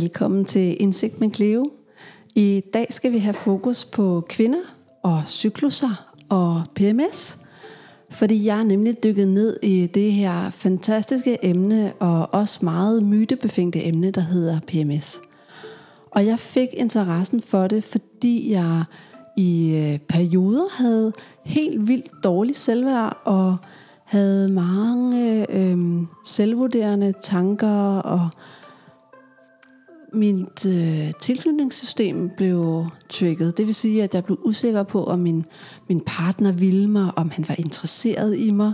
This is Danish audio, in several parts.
Velkommen til Indsigt med Cleo. I dag skal vi have fokus på kvinder og cykluser og PMS. Fordi jeg er nemlig dykket ned i det her fantastiske emne og også meget mytebefængte emne, der hedder PMS. Og jeg fik interessen for det, fordi jeg i øh, perioder havde helt vildt dårligt selvværd og havde mange øh, øh selvvurderende tanker og mit øh, tilknytningssystem blev trigget. Det vil sige, at jeg blev usikker på, om min, min partner ville mig, om han var interesseret i mig.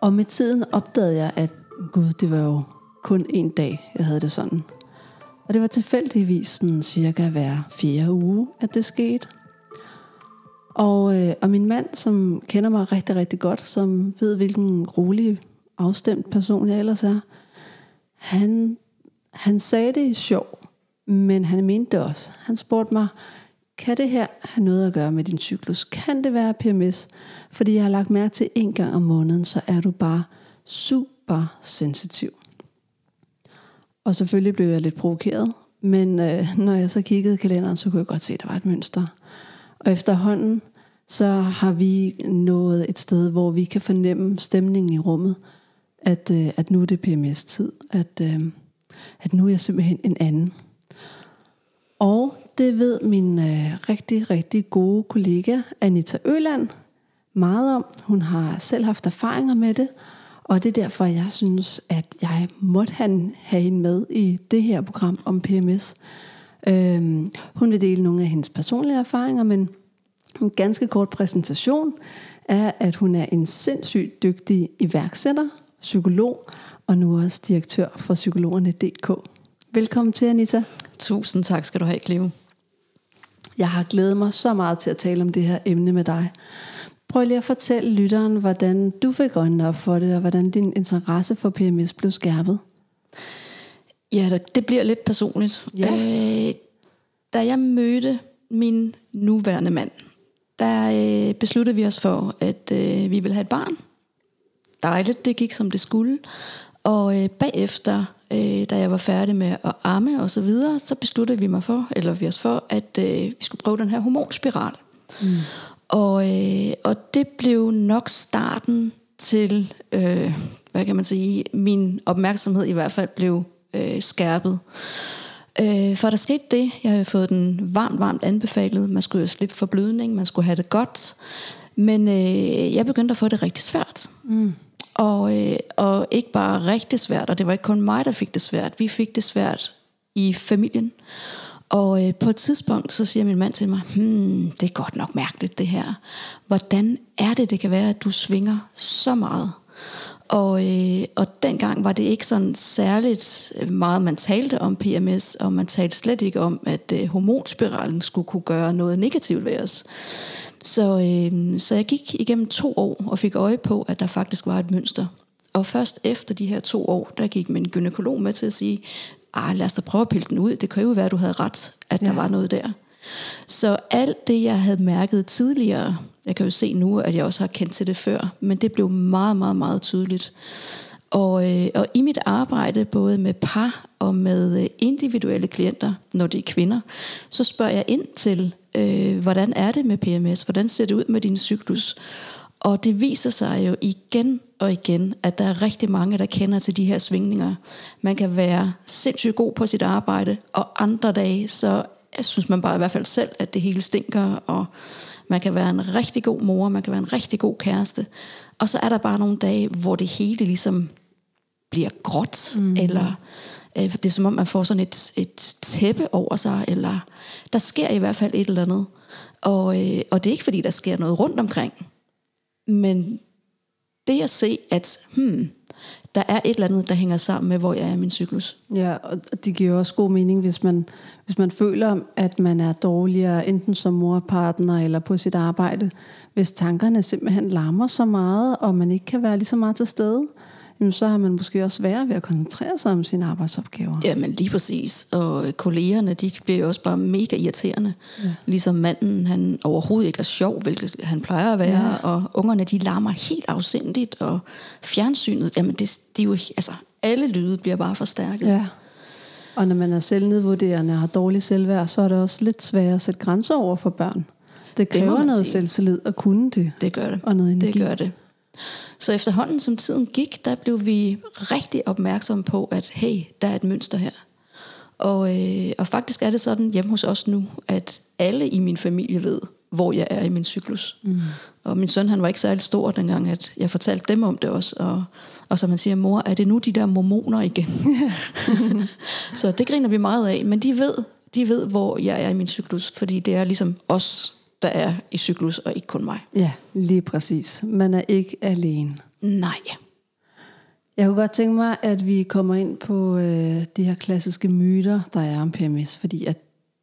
Og med tiden opdagede jeg, at gud, det var jo kun en dag, jeg havde det sådan. Og det var tilfældigvis sådan cirka hver fjerde uge, at det skete. Og, øh, og min mand, som kender mig rigtig, rigtig godt, som ved, hvilken rolig, afstemt person jeg ellers er, han, han sagde det i sjov, men han mente det også. Han spurgte mig, kan det her have noget at gøre med din cyklus? Kan det være PMS? Fordi jeg har lagt mærke til en gang om måneden, så er du bare super sensitiv. Og selvfølgelig blev jeg lidt provokeret, men øh, når jeg så kiggede i kalenderen, så kunne jeg godt se, at der var et mønster. Og efterhånden, så har vi nået et sted, hvor vi kan fornemme stemningen i rummet, at, øh, at nu er det PMS-tid, at, øh, at nu er jeg simpelthen en anden. Og det ved min øh, rigtig, rigtig gode kollega Anita Øland meget om. Hun har selv haft erfaringer med det, og det er derfor, jeg synes, at jeg måtte have, have hende med i det her program om PMS. Øhm, hun vil dele nogle af hendes personlige erfaringer, men en ganske kort præsentation er, at hun er en sindssygt dygtig iværksætter, psykolog og nu også direktør for psykologerne.dk. Velkommen til, Anita. Tusind tak skal du have, Cleo. Jeg har glædet mig så meget til at tale om det her emne med dig. Prøv lige at fortælle lytteren, hvordan du fik øjnene op for det, og hvordan din interesse for PMS blev skærpet. Ja, det bliver lidt personligt. Ja. Øh, da jeg mødte min nuværende mand, der øh, besluttede vi os for, at øh, vi ville have et barn. Dejligt, det gik som det skulle. Og øh, bagefter, øh, da jeg var færdig med at amme og så videre, så besluttede vi mig for, eller vi os for, at øh, vi skulle prøve den her hormonspiral. Mm. Og, øh, og det blev nok starten til, øh, hvad kan man sige, min opmærksomhed i hvert fald blev øh, skærpet. Øh, for der skete det, jeg havde fået den varmt, varmt anbefalet. Man skulle jo slippe for blødning, man skulle have det godt. Men øh, jeg begyndte at få det rigtig svært. Mm. Og, øh, og ikke bare rigtig svært, og det var ikke kun mig, der fik det svært. Vi fik det svært i familien. Og øh, på et tidspunkt, så siger min mand til mig, hmm, det er godt nok mærkeligt det her. Hvordan er det, det kan være, at du svinger så meget? Og, øh, og dengang var det ikke sådan særligt meget, man talte om PMS, og man talte slet ikke om, at øh, hormonspiralen skulle kunne gøre noget negativt ved os. Så, øh, så jeg gik igennem to år og fik øje på, at der faktisk var et mønster. Og først efter de her to år, der gik min gynekolog med til at sige, ah, lad os da prøve at pille den ud. Det kan jo være, at du havde ret, at ja. der var noget der. Så alt det, jeg havde mærket tidligere, jeg kan jo se nu, at jeg også har kendt til det før, men det blev meget, meget, meget tydeligt. Og, øh, og i mit arbejde, både med par og med øh, individuelle klienter, når det er kvinder, så spørger jeg ind til, øh, hvordan er det med PMS? Hvordan ser det ud med din cyklus? Og det viser sig jo igen og igen, at der er rigtig mange, der kender til de her svingninger. Man kan være sindssygt god på sit arbejde, og andre dage, så synes man bare i hvert fald selv, at det hele stinker, og man kan være en rigtig god mor, man kan være en rigtig god kæreste. Og så er der bare nogle dage, hvor det hele ligesom bliver gråt, mm. eller øh, det er som om, man får sådan et, et tæppe over sig, eller der sker i hvert fald et eller andet. Og, øh, og det er ikke fordi, der sker noget rundt omkring. Men det at se, at hmm, der er et eller andet, der hænger sammen med, hvor jeg er i min cyklus. Ja, og det giver også god mening, hvis man, hvis man føler, at man er dårligere, enten som morpartner eller på sit arbejde. Hvis tankerne simpelthen larmer så meget, og man ikke kan være lige så meget til stede, jamen, så har man måske også værre ved at koncentrere sig om sine arbejdsopgaver. Ja, men lige præcis. Og kollegerne, de bliver jo også bare mega irriterende. Ja. Ligesom manden, han overhovedet ikke er sjov, hvilket han plejer at være. Ja. Og ungerne, de larmer helt afsindigt. Og fjernsynet, jamen det, det er jo, altså, alle lyde bliver bare forstærket. Ja. Og når man er selvnedvurderende og har dårlig selvværd, så er det også lidt sværere at sætte grænser over for børn. Det Det kræver man noget sige. selvtillid at kunne det. Det gør det. Og noget energi. Det gør det. Så efterhånden som tiden gik, der blev vi rigtig opmærksomme på, at hey, der er et mønster her. Og, øh, og faktisk er det sådan hjemme hos os nu, at alle i min familie ved, hvor jeg er i min cyklus. Mm. Og min søn, han var ikke særlig stor dengang, at jeg fortalte dem om det også. Og, og som han siger, mor, er det nu de der mormoner igen? så det griner vi meget af. Men de ved, de ved, hvor jeg er i min cyklus, fordi det er ligesom os, der er i cyklus, og ikke kun mig. Ja, lige præcis. Man er ikke alene. Nej. Jeg kunne godt tænke mig, at vi kommer ind på øh, de her klassiske myter, der er om PMS, fordi at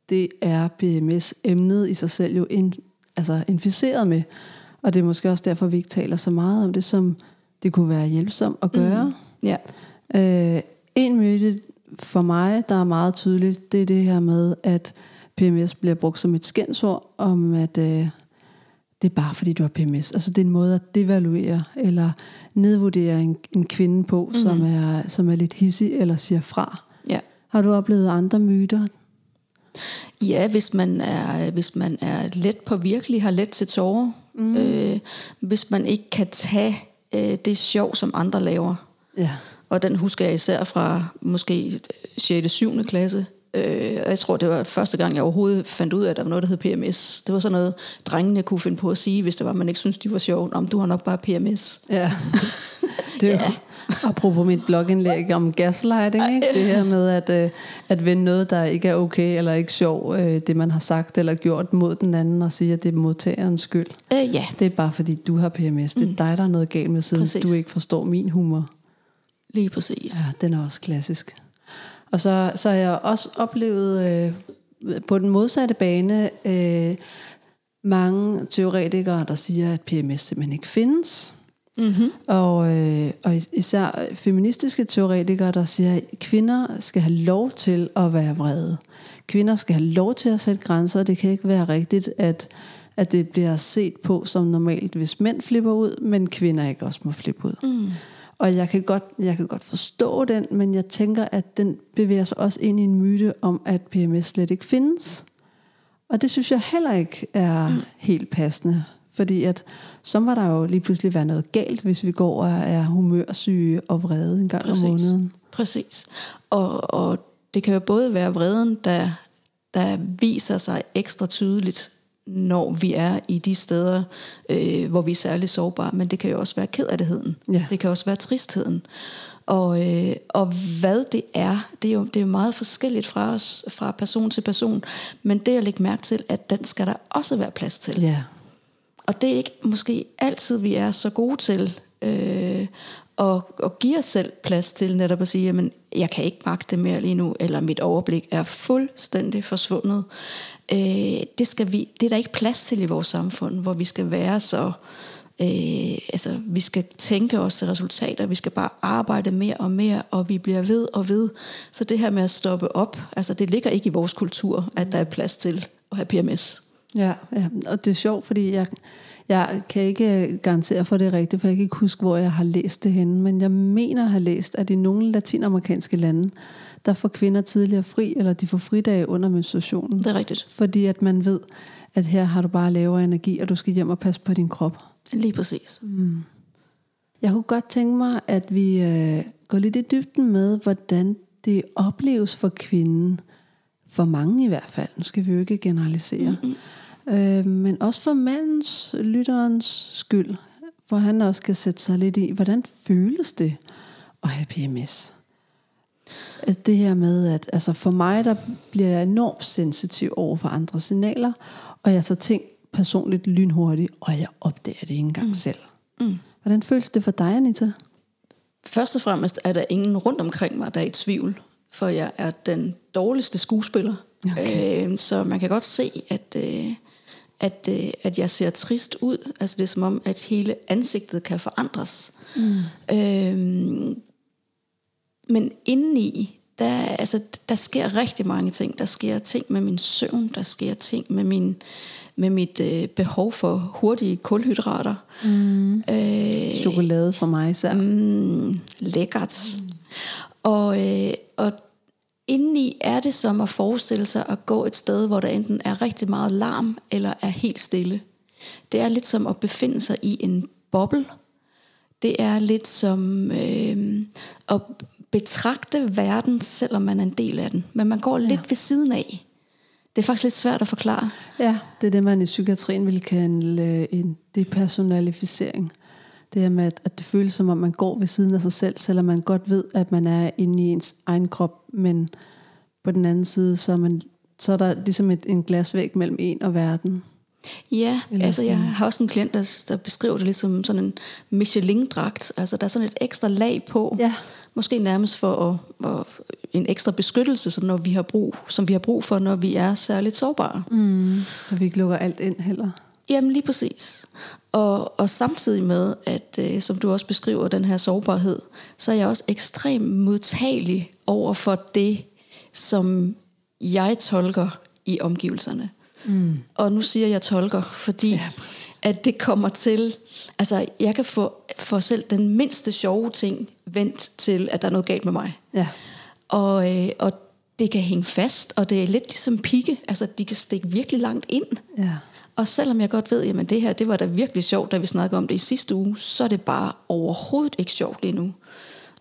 det er PMS-emnet i sig selv jo in, altså inficeret med. Og det er måske også derfor, vi ikke taler så meget om det, som det kunne være hjælpsomt at gøre. Ja. Øh, en myte for mig, der er meget tydeligt, det er det her med, at PMS bliver brugt som et skændsord, om at øh, det er bare fordi, du har PMS. Altså det er en måde at devaluere eller nedvurdere en, en kvinde på, mm. som, er, som er lidt hissig eller siger fra. ja. Har du oplevet andre myter? Ja, hvis man er, hvis man er let på virkelig, har let til tårer. Mm. Øh, hvis man ikke kan tage øh, det sjov, som andre laver. Ja. Og den husker jeg især fra måske 6. 7. klasse. Øh, og jeg tror, det var første gang, jeg overhovedet fandt ud af, at der var noget, der hed PMS. Det var sådan noget, drengene kunne finde på at sige, hvis det var, man ikke synes de var sjovt. Om du har nok bare PMS. Ja. Det er jo, apropos mit blogindlæg om gaslighting, ikke? det her med at, øh, at vende noget, der ikke er okay eller ikke sjov, øh, det man har sagt eller gjort mod den anden, og sige, at det er modtagerens skyld. Øh, ja, Det er bare fordi, du har PMS. Det er dig, der er noget galt med, siden Præcis. du ikke forstår min humor. lige præcis. Ja, den er også klassisk. Og så, så har jeg også oplevet øh, på den modsatte bane øh, mange teoretikere, der siger, at PMS simpelthen ikke findes. Mm-hmm. Og, øh, og is- især feministiske teoretikere, der siger, at kvinder skal have lov til at være vrede. Kvinder skal have lov til at sætte grænser. Det kan ikke være rigtigt, at, at det bliver set på som normalt, hvis mænd flipper ud, men kvinder ikke også må flippe ud. Mm. Og jeg kan, godt, jeg kan godt forstå den, men jeg tænker, at den bevæger sig også ind i en myte om, at PMS slet ikke findes. Og det synes jeg heller ikke er mm. helt passende. Fordi at så må der jo lige pludselig være noget galt, hvis vi går og er humørsyge og vrede en gang Præcis. om måneden. Præcis. Og, og det kan jo både være vreden, der, der viser sig ekstra tydeligt, når vi er i de steder, øh, hvor vi er særlig sårbare, men det kan jo også være kederligheden. Ja. Det kan også være tristheden. Og, øh, og hvad det er, det er, jo, det er jo meget forskelligt fra os, fra person til person. Men det at lægge mærke til, at den skal der også være plads til. Ja, Og det er ikke måske altid, vi er så gode til øh, at, at give os selv plads til netop at sige, jamen, jeg kan ikke magte det mere lige nu, eller mit overblik er fuldstændig forsvundet. Øh, det, skal vi, det er der ikke plads til i vores samfund, hvor vi skal være så... Øh, altså, vi skal tænke os til resultater, vi skal bare arbejde mere og mere, og vi bliver ved og ved. Så det her med at stoppe op, altså det ligger ikke i vores kultur, at der er plads til at have PMS. ja, ja. og det er sjovt, fordi jeg, jeg kan ikke øh, garantere for det rigtigt, for jeg kan ikke huske, hvor jeg har læst det henne, men jeg mener at have læst, at i nogle latinamerikanske lande, der får kvinder tidligere fri, eller de får fridage under menstruationen. Det er rigtigt. Fordi at man ved, at her har du bare lavere energi, og du skal hjem og passe på din krop. Lige præcis. Jeg kunne godt tænke mig, at vi øh, går lidt i dybden med, hvordan det opleves for kvinden. For mange i hvert fald. Nu skal vi jo ikke generalisere. Mm-hmm. Øh, men også for mandens, lytterens skyld. For han også skal sætte sig lidt i, hvordan føles det at have PMS? Det her med, at altså for mig, der bliver jeg enormt sensitiv over for andre signaler, og jeg tager ting personligt lynhurtigt, og jeg opdager det ikke engang mm. selv. Mm. Hvordan føles det for dig, Anita? Først og fremmest er der ingen rundt omkring mig, der er i tvivl, for jeg er den dårligste skuespiller. Okay. Øh, så man kan godt se, at, øh, at, øh, at jeg ser trist ud. Altså det er som om, at hele ansigtet kan forandres. Mm. Øh, men indeni, der, altså, der sker rigtig mange ting. Der sker ting med min søvn, der sker ting med, min, med mit øh, behov for hurtige kulhydrater. Mm. Øh, Chokolade for mig især. Mm, lækkert. Mm. Og, øh, og indeni er det som at forestille sig at gå et sted, hvor der enten er rigtig meget larm, eller er helt stille. Det er lidt som at befinde sig i en boble. Det er lidt som øh, at betragte verden, selvom man er en del af den. Men man går ja. lidt ved siden af. Det er faktisk lidt svært at forklare. Ja, det er det, man i psykiatrien vil kalde øh, en depersonalificering. Det er med, at det føles som om, man går ved siden af sig selv, selvom man godt ved, at man er inde i ens egen krop, men på den anden side, så er, man, så er der ligesom et, en glasvæg mellem en og verden. Ja, Eller altså jeg har også en klient, der, der beskriver det ligesom sådan en Michelin-dragt. Altså der er sådan et ekstra lag på, ja. måske nærmest for at, at, en ekstra beskyttelse, så når vi har brug, som vi har brug for, når vi er særligt sårbare. Mm. Og vi ikke lukker alt ind heller. Jamen lige præcis. Og, og samtidig med, at øh, som du også beskriver den her sårbarhed, så er jeg også ekstremt modtagelig over for det, som jeg tolker i omgivelserne. Mm. Og nu siger jeg tolker, fordi ja, at det kommer til, altså jeg kan få for selv den mindste sjove ting vendt til, at der er noget galt med mig. Ja. Og, øh, og det kan hænge fast, og det er lidt ligesom pigge, altså de kan stikke virkelig langt ind. Ja. Og selvom jeg godt ved, at det her det var da virkelig sjovt, da vi snakkede om det i sidste uge, så er det bare overhovedet ikke sjovt lige nu.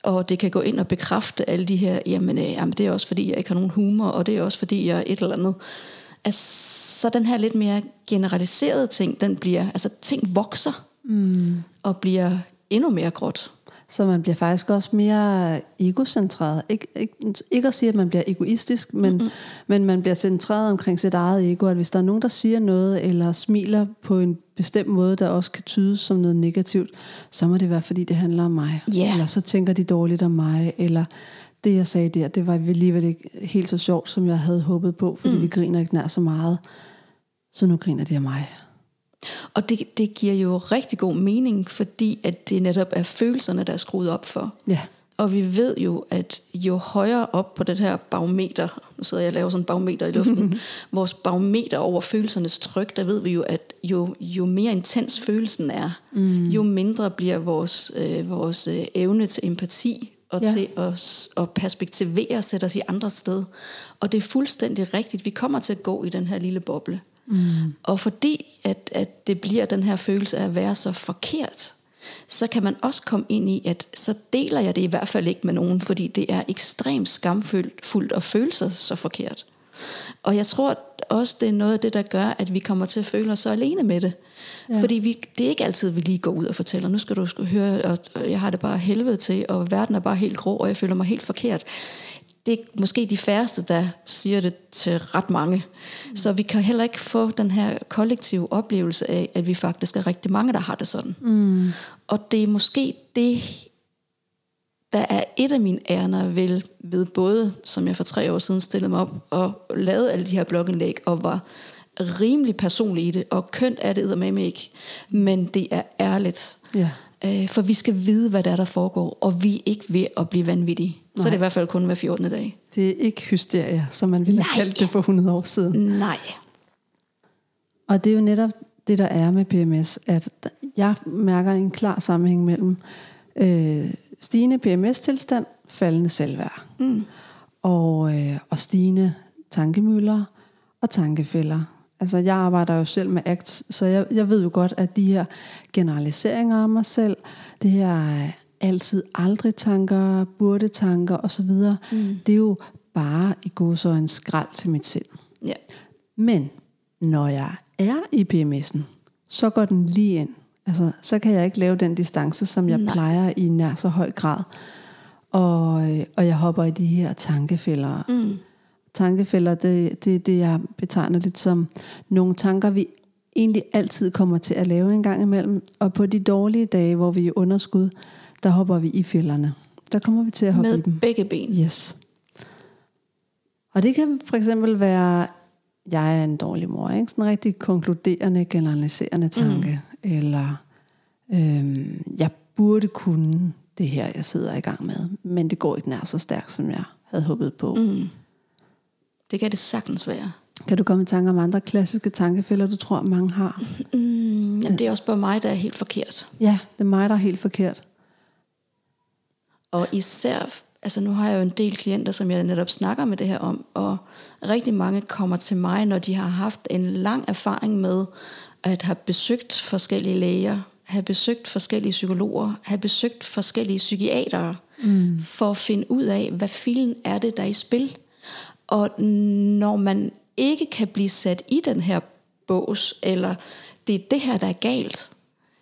Og det kan gå ind og bekræfte alle de her, jamen, øh, jamen det er også fordi, jeg ikke har nogen humor, og det er også fordi, jeg er et eller andet. Altså, så den her lidt mere generaliserede ting, den bliver, altså ting vokser, mm. og bliver endnu mere gråt. Så man bliver faktisk også mere egocentreret. Ik- ikke, ikke at sige, at man bliver egoistisk, men, mm-hmm. men man bliver centreret omkring sit eget ego. At hvis der er nogen, der siger noget, eller smiler på en bestemt måde, der også kan tydes som noget negativt, så må det være, fordi det handler om mig. Yeah. Eller så tænker de dårligt om mig. Eller det, jeg sagde der, det var alligevel ikke helt så sjovt, som jeg havde håbet på, fordi mm. de griner ikke nær så meget. Så nu griner de af mig. Og det, det giver jo rigtig god mening, fordi at det netop er følelserne, der er skruet op for. Ja. Og vi ved jo, at jo højere op på det her barometer, nu sidder jeg og laver sådan en barometer i luften, vores barometer over følelsernes tryk, der ved vi jo, at jo, jo mere intens følelsen er, mm. jo mindre bliver vores, øh, vores øh, evne til empati og ja. til at, at perspektivere og sætte os i andre sted. Og det er fuldstændig rigtigt. Vi kommer til at gå i den her lille boble. Mm. Og fordi at, at det bliver den her følelse af at være så forkert, så kan man også komme ind i, at så deler jeg det i hvert fald ikke med nogen, fordi det er ekstremt skamfuldt at føle sig så forkert. Og jeg tror også, det er noget af det, der gør, at vi kommer til at føle os så alene med det. Ja. Fordi vi, det er ikke altid, vi lige går ud og fortæller, nu skal du høre, og jeg har det bare helvede til, og verden er bare helt grå, og jeg føler mig helt forkert det er måske de færreste, der siger det til ret mange. Mm. Så vi kan heller ikke få den her kollektive oplevelse af, at vi faktisk er rigtig mange, der har det sådan. Mm. Og det er måske det, der er et af mine ærner ved, ved både, som jeg for tre år siden stillede mig op og lavede alle de her blogindlæg, og var rimelig personlig i det, og kønt er det med mig ikke, men det er ærligt. Ja. Øh, for vi skal vide, hvad der er, der foregår, og vi er ikke ved at blive vanvittige. Nej. Så er det i hvert fald kun hver 14. dag. Det er ikke hysteria, som man ville have kaldt det for 100 år siden. Nej. Og det er jo netop det, der er med PMS, at jeg mærker en klar sammenhæng mellem øh, stigende PMS-tilstand, faldende selvværd, mm. og, øh, og stigende tankemøller og tankefælder. Altså jeg arbejder jo selv med ACT, så jeg, jeg ved jo godt, at de her generaliseringer af mig selv, det her altid aldrig tanker, burde tanker osv., mm. det er jo bare i god så en skrald til mit sind. Ja. Men når jeg er i PMS'en, så går den lige ind. Altså, så kan jeg ikke lave den distance, som jeg Nej. plejer i nær så høj grad. Og, og jeg hopper i de her tankefælder. Mm. Tankefælder, det, det det, jeg betegner lidt som nogle tanker, vi egentlig altid kommer til at lave en gang imellem. Og på de dårlige dage, hvor vi er underskud, der hopper vi i fælderne. Der kommer vi til at hoppe Med i dem. begge ben. Yes. Og det kan for eksempel være, jeg er en dårlig mor. Ikke? Sådan en rigtig konkluderende, generaliserende tanke. Mm. Eller, øhm, jeg burde kunne det her, jeg sidder i gang med. Men det går ikke nær så stærkt, som jeg havde håbet på. Mm. Det kan det sagtens være. Kan du komme i tanke om andre klassiske tankefælder, du tror, mange har? Mm, jamen, det er også bare mig, der er helt forkert. Ja, det er mig, der er helt forkert. Og især altså nu har jeg jo en del klienter, som jeg netop snakker med det her om, og rigtig mange kommer til mig, når de har haft en lang erfaring med at have besøgt forskellige læger, have besøgt forskellige psykologer, have besøgt forskellige psykiatere, mm. for at finde ud af, hvad filen er det, der er i spil. Og når man ikke kan blive sat i den her bås, eller det er det her, der er galt,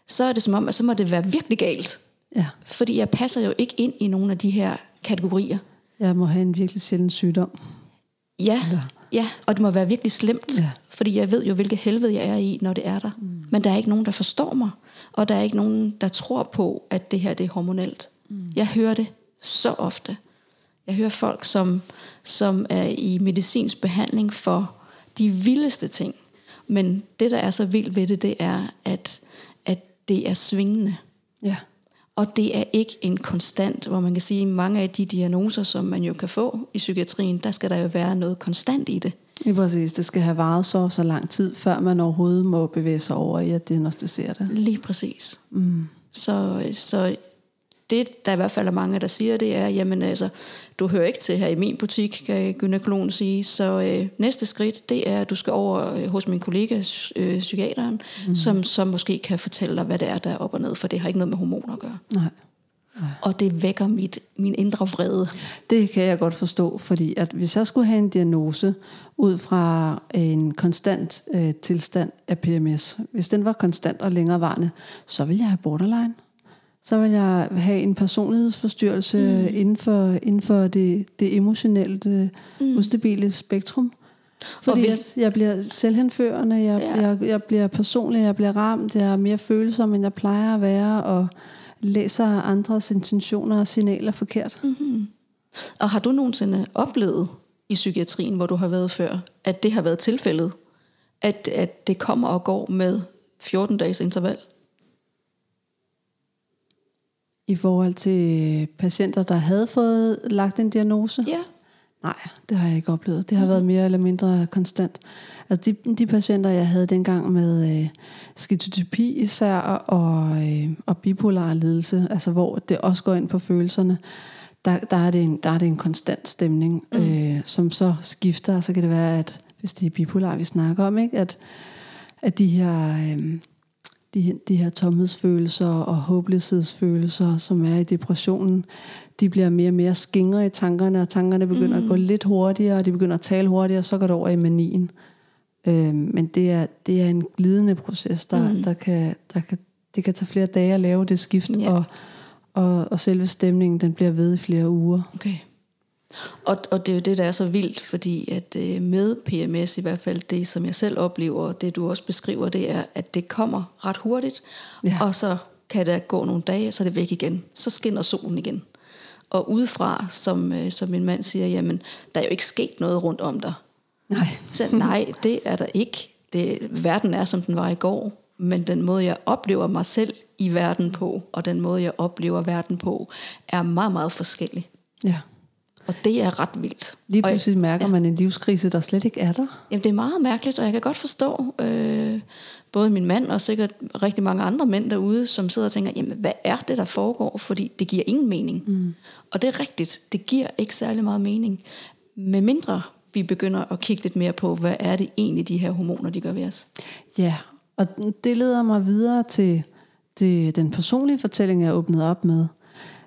så er det som om, at så må det være virkelig galt. Ja. Fordi jeg passer jo ikke ind i nogle af de her kategorier. Jeg må have en virkelig sjælden sygdom. Ja, ja, og det må være virkelig slemt, Ja. fordi jeg ved jo, hvilket helvede jeg er i, når det er der. Mm. Men der er ikke nogen, der forstår mig, og der er ikke nogen, der tror på, at det her det er hormonelt. Mm. Jeg hører det så ofte. Jeg hører folk, som, som er i medicinsk behandling for de vildeste ting. Men det, der er så vildt ved det, det er, at, at det er svingende. Ja. Og det er ikke en konstant, hvor man kan sige, at mange af de diagnoser, som man jo kan få i psykiatrien, der skal der jo være noget konstant i det. Lige præcis. Det skal have varet så så lang tid, før man overhovedet må bevæge sig over i at diagnostisere det. Lige præcis. Mm. Så, så det, der i hvert fald er mange, der siger, det er, jamen altså, du hører ikke til her i min butik, kan gynækologen sige, så øh, næste skridt, det er, at du skal over øh, hos min kollega, øh, psykiateren, mm. som, som måske kan fortælle dig, hvad det er, der er op og ned, for det har ikke noget med hormoner at gøre. Nej. Og det vækker mit, min indre vrede. Det kan jeg godt forstå, fordi at hvis jeg skulle have en diagnose ud fra en konstant øh, tilstand af PMS, hvis den var konstant og længerevarende, så ville jeg have borderline. Så vil jeg have en personlighedsforstyrrelse mm. inden for, inden for det, det emotionelle, mm. ustabile spektrum. Fordi hvis- at jeg bliver selvhenførende, jeg, Ja. jeg, jeg bliver personlig, jeg bliver ramt, jeg er mere følsom, end jeg plejer at være, og læser andres intentioner og signaler forkert. Mm. Og har du nogensinde oplevet i psykiatrien, hvor du har været før, at det har været tilfældet? At, at det kommer og går med 14 dages interval? I forhold til patienter, der havde fået lagt en diagnose? Ja. Nej, det har jeg ikke oplevet. Det har været mere eller mindre konstant. Altså de, de patienter, jeg havde dengang med øh, skizotypi især, og, øh, og bipolar lidelse, altså hvor det også går ind på følelserne, der, der, er, det en, der er det en konstant stemning, mm. øh, som så skifter. Så kan det være, at hvis det er bipolar, vi snakker om, ikke, at, at de her... Øh, de, de her tomhedsfølelser og håbløshedsfølelser, som er i depressionen, de bliver mere og mere skingre i tankerne, og tankerne begynder mm. at gå lidt hurtigere, og de begynder at tale hurtigere, og så går det over i manien. Øhm, men det er, det er en glidende proces, der, mm. der, kan, der kan, det kan tage flere dage at lave det skift, Ja. og, og, og selve stemningen, den bliver ved i flere uger. Okay. Og, og det er jo det, der er så vildt, fordi at øh, med PMS i hvert fald, det som jeg selv oplever, og det du også beskriver, det er, at det kommer ret hurtigt, Ja. og så kan der gå nogle dage, så er det væk igen. Så skinner solen igen. Og udefra, som, øh, som min mand siger, jamen, der er jo ikke sket noget rundt om dig. Nej. Så nej, det er der ikke. Det, verden er, som den var i går, men den måde, jeg oplever mig selv i verden på, og den måde, jeg oplever verden på, er meget, meget forskellig. Ja. Og det er ret vildt. Lige pludselig mærker man en livskrise, der slet ikke er der. Jamen, det er meget mærkeligt, og jeg kan godt forstå øh, både min mand og sikkert rigtig mange andre mænd derude, som sidder og tænker, jamen, hvad er det, der foregår? Fordi det giver ingen mening. Mm. Og det er rigtigt, det giver ikke særlig meget mening. Med mindre vi begynder at kigge lidt mere på, hvad er det egentlig, de her hormoner, de gør ved os. Ja, og det leder mig videre til, til den personlige fortælling, jeg åbnede op med.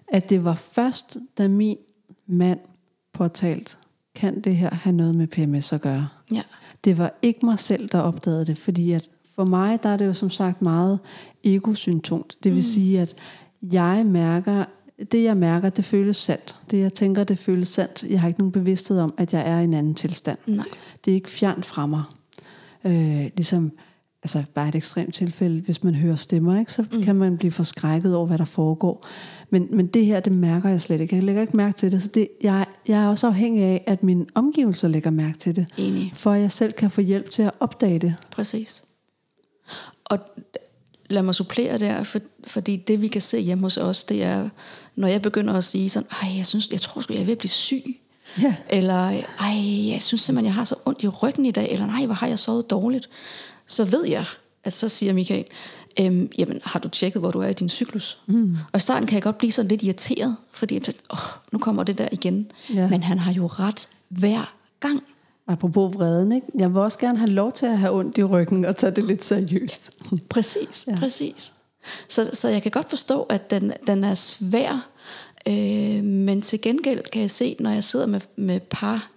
At det var først, da min mand påtalt, kan det her have noget med PMS at gøre. Ja. Det var ikke mig selv, der opdagede det, fordi at for mig, der er det jo som sagt meget egosymptomt. Det vil mm. sige, at jeg mærker, det jeg mærker, det føles sandt. Det jeg tænker, det føles sandt. Jeg har ikke nogen bevidsthed om, at jeg er i en anden tilstand. Nej. Det er ikke fjernt fra mig. Øh, ligesom, altså bare et ekstremt tilfælde, hvis man hører stemmer, ikke, så mm. kan man blive forskrækket over, hvad der foregår. Men, men det her, det mærker jeg slet ikke. Jeg lægger ikke mærke til det. Så det, jeg, jeg er også afhængig af, at mine omgivelser lægger mærke til det. Enig. For at jeg selv kan få hjælp til at opdage det. Præcis. Og lad mig supplere der, for, fordi det vi kan se hjemme hos os, det er, når jeg begynder at sige sådan, ej, jeg, synes, jeg tror sgu, jeg er ved at blive syg. Ja. Eller, ej, jeg synes simpelthen, jeg har så ondt i ryggen i dag, eller nej, hvor har jeg sovet dårligt. Så ved jeg, at så siger Michael, øhm, jamen har du tjekket, hvor du er i din cyklus? Mm. Og i starten kan jeg godt blive sådan lidt irriteret, fordi jeg tænker, åh, nu kommer det der igen. Ja. Men han har jo ret hver gang. Apropos vreden, ikke? jeg vil også gerne have lov til at have ondt i ryggen og tage det lidt seriøst. Præcis, ja. præcis. Så, så jeg kan godt forstå, at den, den er svær, øh, men til gengæld kan jeg se, når jeg sidder med, med par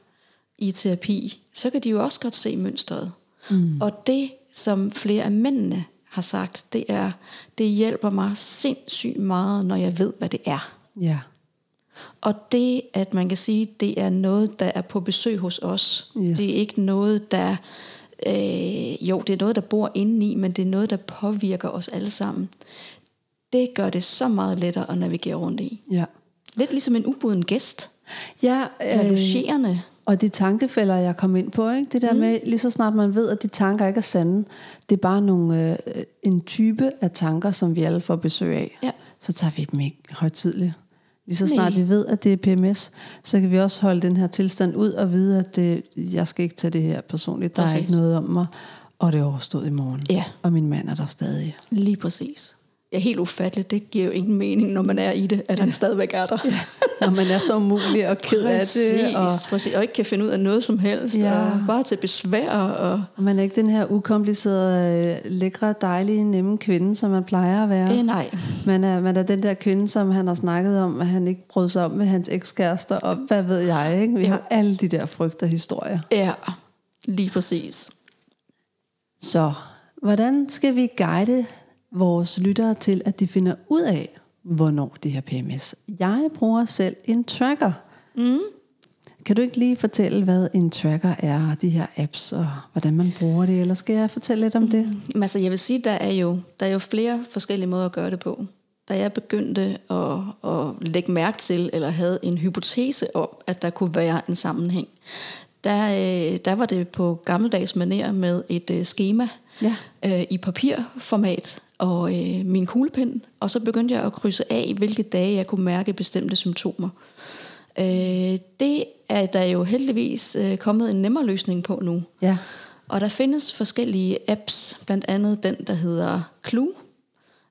i terapi, så kan de jo også godt se mønstret. Mm. Og det, som flere af mændene har sagt, det er, det hjælper mig sindssygt meget, når jeg ved, hvad det er. Ja. Og det, at man kan sige, det er noget, der er på besøg hos os. Yes. Det er ikke noget, der... Øh, jo, det er noget, der bor indeni, men det er noget, der påvirker os alle sammen. Det gør det så meget lettere at navigere rundt i. Ja. Lidt ligesom en ubuden gæst. Ja, Øh, logerende. Og de tankefælder, jeg kom ind på, ikke? det der mm. med, lige så snart man ved, at de tanker ikke er sande, det er bare nogle, øh, en type af tanker, som vi alle får besøg af, Ja. så tager vi dem ikke højtidligt. Lige så snart Nej. vi ved, at det er PMS, så kan vi også holde den her tilstand ud og vide, at det, jeg skal ikke tage det her personligt. Der er Præcis. ikke noget om mig, og det er overstået i morgen. Ja. Og min mand er der stadig. Lige præcis. Ja, helt ufatteligt. Det giver jo ingen mening, når man er i det, at han stadigvæk er der. Ja. Når man er så umulig og ked af det, og præcis, præcis. Og ikke kan finde ud af noget som helst. Ja. Og bare til besvær. Og, og man er ikke den her ukomplicerede, lækre, dejlige, nemme kvinde, som man plejer at være. øh, nej. Man er, man er den der kvinde, som han har snakket om, at han ikke brød sig om med hans ekskærester, og hvad ved jeg, ikke? Vi Ja. har alle de der frygter historier. Ja, lige præcis. Så hvordan skal vi guide vores lyttere til, at de finder ud af, hvornår de har PMS? Jeg bruger selv en tracker. Mm. Kan du ikke lige fortælle, hvad en tracker er, og de her apps, og hvordan man bruger det, eller skal jeg fortælle lidt om det? Men altså, jeg vil sige, der er jo der er jo flere forskellige måder at gøre det på. Da jeg begyndte at, at lægge mærke til, eller havde en hypotese om, at der kunne være en sammenhæng, der, øh, der var det på gammeldags manér med et øh, schema Ja. øh, i papirformat og øh, min kuglepen, og så begyndte jeg at krydse af, hvilke dage jeg kunne mærke bestemte symptomer. Øh, det er der jo heldigvis øh, kommet en nemmere løsning på nu. Ja. Og der findes forskellige apps, blandt andet den, der hedder Clue,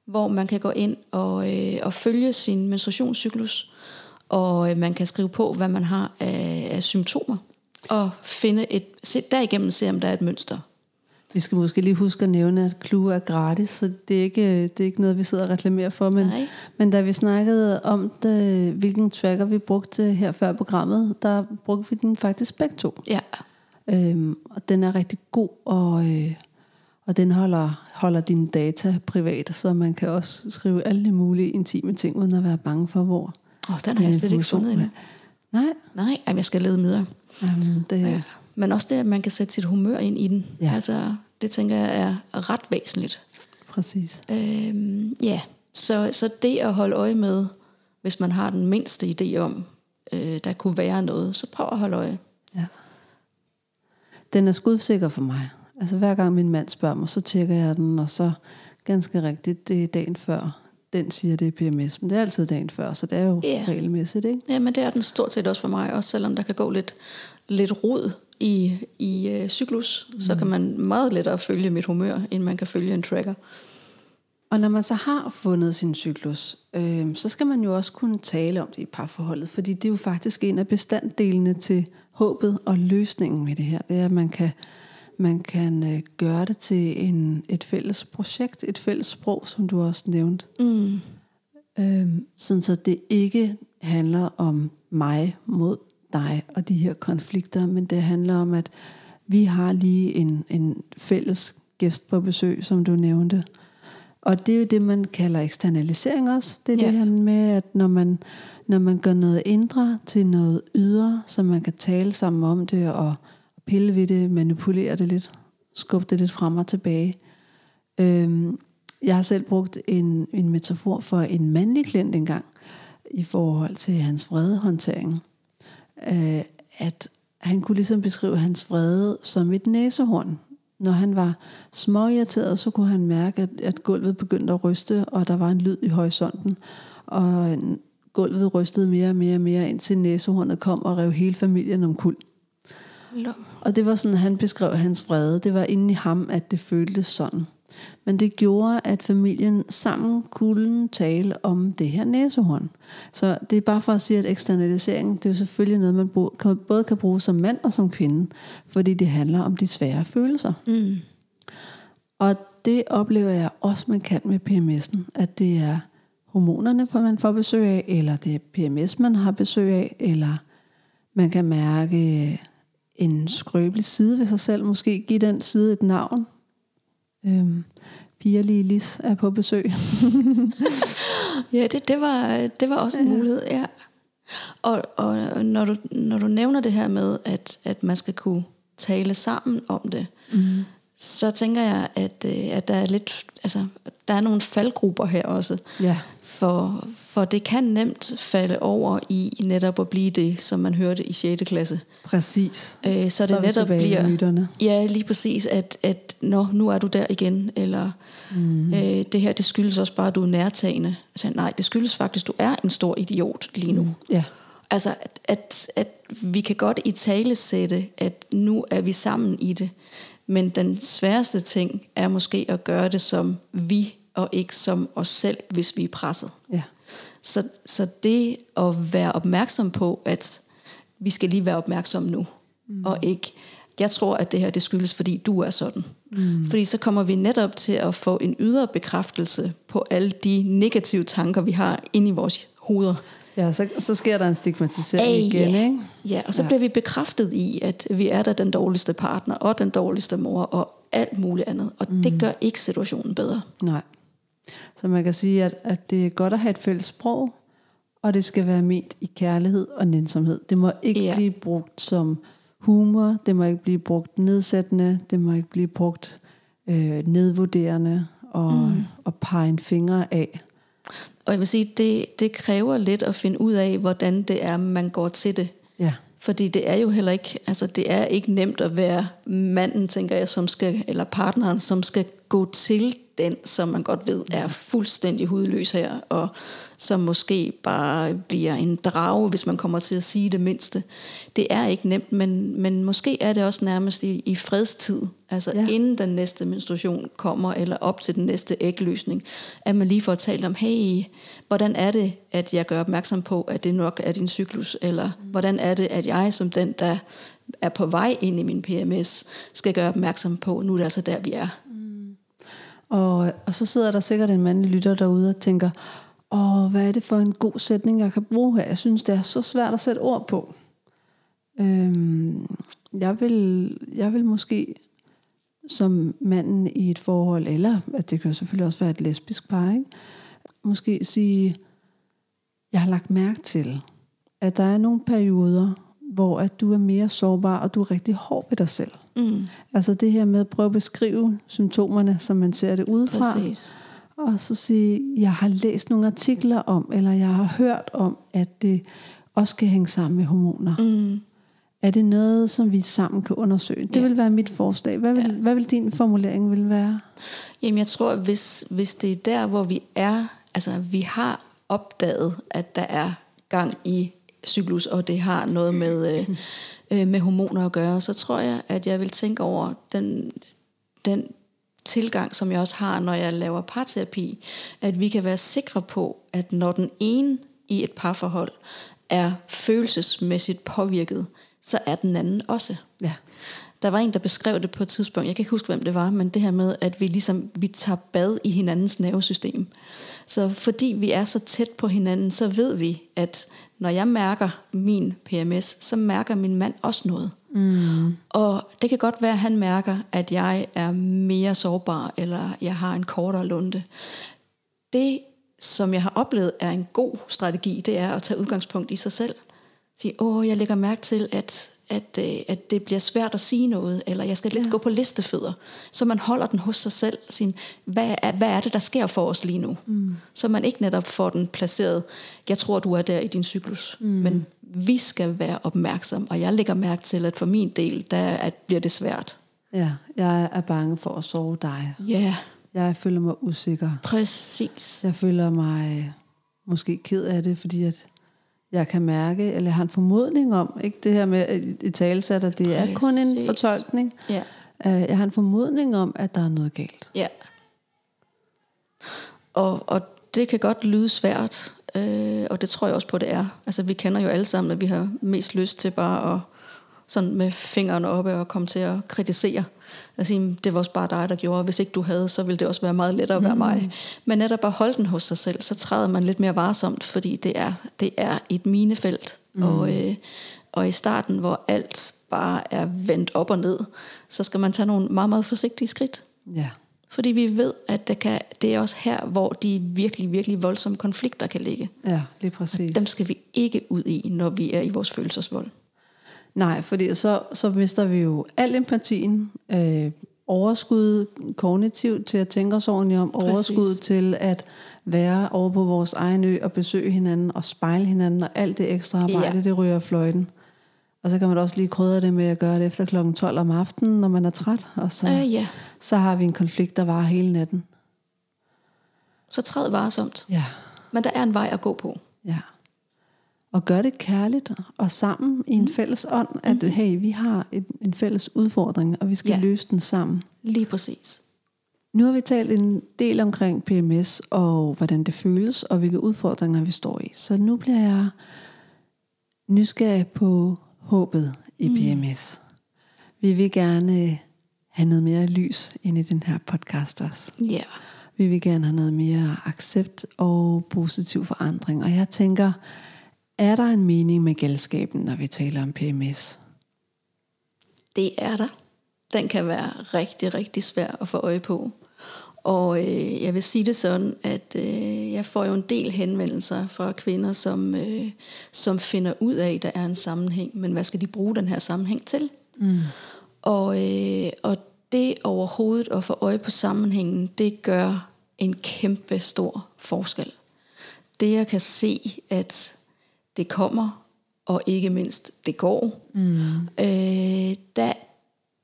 hvor man kan gå ind og, øh, og følge sin menstruationscyklus, og øh, man kan skrive på, hvad man har af, af symptomer, og finde et, se, derigennem se, om der er et mønster. Vi skal måske lige huske at nævne, at Clue er gratis, så det er ikke, det er ikke noget, vi sidder og reklamerer for. Men, Nej. men da vi snakkede om, det, hvilken tracker vi brugte her før programmet, der brugte vi den faktisk begge to. Ja, Øhm, og den er rigtig god, og, øh, og den holder, holder dine data privat, så man kan også skrive alle mulige intime ting, uden at være bange for, hvor oh, den har jeg slet ikke fundet endnu. Nej, Nej, jamen, jeg skal lede videre. jamen, det, ja. Men også det, at man kan sætte sit humør ind i den. Ja. Altså, det tænker jeg er ret væsentligt. præcis. Øhm, ja, så, så det at holde øje med, hvis man har den mindste idé om, øh, der kunne være noget, så prøv at holde øje. Ja. Den er skudsikker for mig. Altså hver gang min mand spørger mig, så tjekker jeg den, og så ganske rigtigt, det er dagen før. Den siger, det er PMS, men det er altid dagen før, så det er jo Ja. regelmæssigt, ikke? Ja, men det er den stort set også for mig, også selvom der kan gå lidt, lidt rod i, i øh, cyklus, mm. så kan man meget lettere følge mit humør, end man kan følge en tracker. Og når man så har fundet sin cyklus, øh, så skal man jo også kunne tale om det i parforholdet, fordi det er jo faktisk en af bestanddelene til håbet og løsningen med det her. Det er, at man kan, man kan øh, gøre det til en, et fælles projekt, et fælles sprog, som du også nævnte. Mm. Øhm, sådan så det ikke handler om mig mod dig og de her konflikter, men det handler om, at vi har lige en, en fælles gæst på besøg, som du nævnte. Og det er jo det, man kalder eksternalisering også. Det er Ja. det her med, at når man, når man gør noget indre til noget ydre, så man kan tale sammen om det og pille ved det, manipulere det lidt, skubbe det lidt frem og tilbage. Øhm, jeg har selv brugt en, en metafor for en mandlig klient engang, i forhold til hans vredehåndtering. Øh, at han kunne ligesom beskrive hans vrede som et næsehorn. Når han var småirriteret, så kunne han mærke, at, at gulvet begyndte at ryste, og der var en lyd i horisonten. Og en- gulvet rystede mere og mere og mere, indtil næsehornet kom og rev hele familien om kul. Lå. Og det var sådan, han beskrev hans vrede. Det var inde i ham, at det føltes sådan. Men det gjorde, at familien sammen kunne tale om det her næsehorn. Så det er bare for at sige, at eksternalisering, det er jo selvfølgelig noget, man både kan bruge som mand og som kvinde, fordi det handler om de svære følelser. Mm. Og det oplever jeg også, man kan med PMS'en, at det er hormonerne, for man får besøg af, eller det er PMS, man har besøg af, eller man kan mærke en skrøbelig side ved sig selv, måske give den side et navn. Øhm, Pia Lilis er på besøg. ja, det, det, var, det var også en mulighed, ja. Og, og når, du, når du nævner det her med, at, at man skal kunne tale sammen om det, mm. så tænker jeg, at, øh, at der er lidt, altså, der er nogle faldgrupper her også. Ja. For, for det kan nemt falde over i netop at blive det, som man hørte i 6. klasse. Præcis. Øh, så, så det netop bliver... Ja, lige præcis, at, at Nå, nu er du der igen, eller mm. øh, det her, det skyldes også bare, at du er nærtagende. Altså, nej, det skyldes faktisk, at du er en stor idiot lige nu. Mm. Ja. Altså, at, at, at vi kan godt i tale sætte, at nu er vi sammen i det. Men den sværeste ting er måske at gøre det som vi og ikke som os selv, hvis vi er presset. Ja. Så, så det at være opmærksom på, at vi skal lige være opmærksom nu, mm. og ikke, jeg tror, at det her det skyldes, fordi du er sådan. Mm. Fordi så kommer vi netop til at få en ydre bekræftelse på alle de negative tanker, vi har inde i vores hoveder. Ja, så, så sker der en stigmatisering Ay, igen, ja. ikke? Ja, og så ja. bliver vi bekræftet i, at vi er der den dårligste partner, og den dårligste mor, og alt muligt andet. Og mm. det gør ikke situationen bedre. Nej. Så man kan sige, at, at det er godt at have et fælles sprog, og det skal være ment i kærlighed og nænsomhed. Det må ikke ja. blive brugt som humor, det må ikke blive brugt nedsættende, det må ikke blive brugt øh, nedvurderende og, mm. og pege en finger af. Og jeg vil sige, det, det kræver lidt at finde ud af, hvordan det er, man går til det. Ja. Fordi det er jo heller ikke, altså det er ikke nemt at være manden, tænker jeg, som skal, eller partneren, som skal gå til den, som man godt ved er fuldstændig hudløs her, og som måske bare bliver en drage, hvis man kommer til at sige det mindste. Det er ikke nemt, men, men måske er det også nærmest i, i fredstid, altså ja. inden den næste menstruation kommer, eller op til den næste ægløsning, at man lige får talt om, hey, hvordan er det, at jeg gør opmærksom på, at det nok er din cyklus, eller mm. hvordan er det, at jeg som den, der er på vej ind i min PMS, skal gøre opmærksom på, nu er det altså der, vi er. Og, og så sidder der sikkert en mandlig lytter derude og tænker, åh, hvad er det for en god sætning, jeg kan bruge her? Jeg synes, det er så svært at sætte ord på. Øhm, jeg, vil, jeg vil måske som manden i et forhold, eller at det kan selvfølgelig også være et lesbisk par, ikke? måske sige, jeg har lagt mærke til, at der er nogle perioder, hvor at du er mere sårbar, og du er rigtig hård ved dig selv. Mm. Altså det her med at prøve at beskrive symptomerne, som man ser det udefra. Præcis. Og så sige, jeg har læst nogle artikler om, eller jeg har hørt om, at det også kan hænge sammen med hormoner. Mm. Er det noget, som vi sammen kan undersøge? Det ja. vil være mit forslag. Hvad vil, ja. hvad vil din formulering vil være? Jamen jeg tror, hvis, hvis det er der, hvor vi er, altså vi har opdaget, at der er gang i cyklus, og det har noget med, øh, øh, med hormoner at gøre, så tror jeg, at jeg vil tænke over den, den tilgang, som jeg også har, når jeg laver parterapi, at vi kan være sikre på, at når den ene i et parforhold er følelsesmæssigt påvirket, så er den anden også. Ja. Der var en, der beskrev det på et tidspunkt, jeg kan ikke huske, hvem det var, men det her med, at vi ligesom vi tager bad i hinandens nervesystem. Så fordi vi er så tæt på hinanden, så ved vi, at når jeg mærker min PMS, så mærker min mand også noget. Mm. Og det kan godt være, at han mærker, at jeg er mere sårbar, eller jeg har en kortere lunde. Det, som jeg har oplevet, er en god strategi, det er at tage udgangspunkt i sig selv. Sige, åh, jeg lægger mærke til, at at, øh, at det bliver svært at sige noget, eller jeg skal lidt ja. gå på listefødder. Så man holder den hos sig selv. Sin, hvad, er, hvad er det, der sker for os lige nu? Mm. Så man ikke netop får den placeret, jeg tror, du er der i din cyklus. Mm. Men vi skal være opmærksom, og jeg lægger mærke til, at for min del, der at bliver det svært. Ja, jeg er bange for at sove dig. Ja. Jeg føler mig usikker. Præcis. Jeg føler mig måske ked af det, fordi at jeg kan mærke, eller jeg har en formodning om, ikke det her med i talesætter, det Præcis. er kun en fortolkning. Ja. Øh, jeg har en formodning om, at der er noget galt. Ja. Og, og det kan godt lyde svært, øh, og det tror jeg også på, det er. Altså, vi kender jo alle sammen, at vi har mest lyst til bare at sådan med fingrene oppe og komme til at kritisere. Altså, det var også bare dig, der gjorde. Hvis ikke du havde, så ville det også være meget lettere at være mm. mig. Men netop at holde den hos sig selv, så træder man lidt mere varsomt, fordi det er, det er et minefelt. Mm. Og, øh, og i starten, hvor alt bare er vendt op og ned, så skal man tage nogle meget, meget forsigtige skridt. Ja. Fordi vi ved, at det, kan, det er også her, hvor de virkelig, virkelig voldsomme konflikter kan ligge. Ja, lige præcis. Og dem skal vi ikke ud i, når vi er i vores følelsesvold. Nej, fordi så, så mister vi jo al empatien, øh, overskud kognitivt til at tænke os ordentligt om, Præcis. overskud til at være over på vores egen ø og besøge hinanden og spejle hinanden, og alt det ekstra arbejde, ja. det ryger fløjten. Og så kan man også lige krydre det med at gøre det efter kl. 12 om aftenen, når man er træt. Og så, øh, ja. så har vi en konflikt, der varer hele natten. Så træd varsomt. Ja. Men der er en vej at gå på. Ja. Og gør det kærligt og sammen i en mm. fælles ånd, at mm. hey, vi har en, en fælles udfordring, og vi skal ja. løse den sammen. Lige præcis. Nu har vi talt en del omkring PMS og hvordan det føles, og hvilke udfordringer vi står i. Så nu bliver jeg nysgerrig på håbet i PMS. Mm. Vi vil gerne have noget mere lys ind i den her podcast også. Ja. Yeah. Vi vil gerne have noget mere accept og positiv forandring. Og jeg tænker, er der en mening med gældskaben, når vi taler om PMS? Det er der. Den kan være rigtig, rigtig svær at få øje på. Og øh, jeg vil sige det sådan, at øh, jeg får jo en del henvendelser fra kvinder, som, øh, som finder ud af, at der er en sammenhæng, men hvad skal de bruge den her sammenhæng til? Mm. Og, øh, og det overhovedet at få øje på sammenhængen, det gør en kæmpe stor forskel. Det jeg kan se, at det kommer, og ikke mindst det går, mm. øh, da,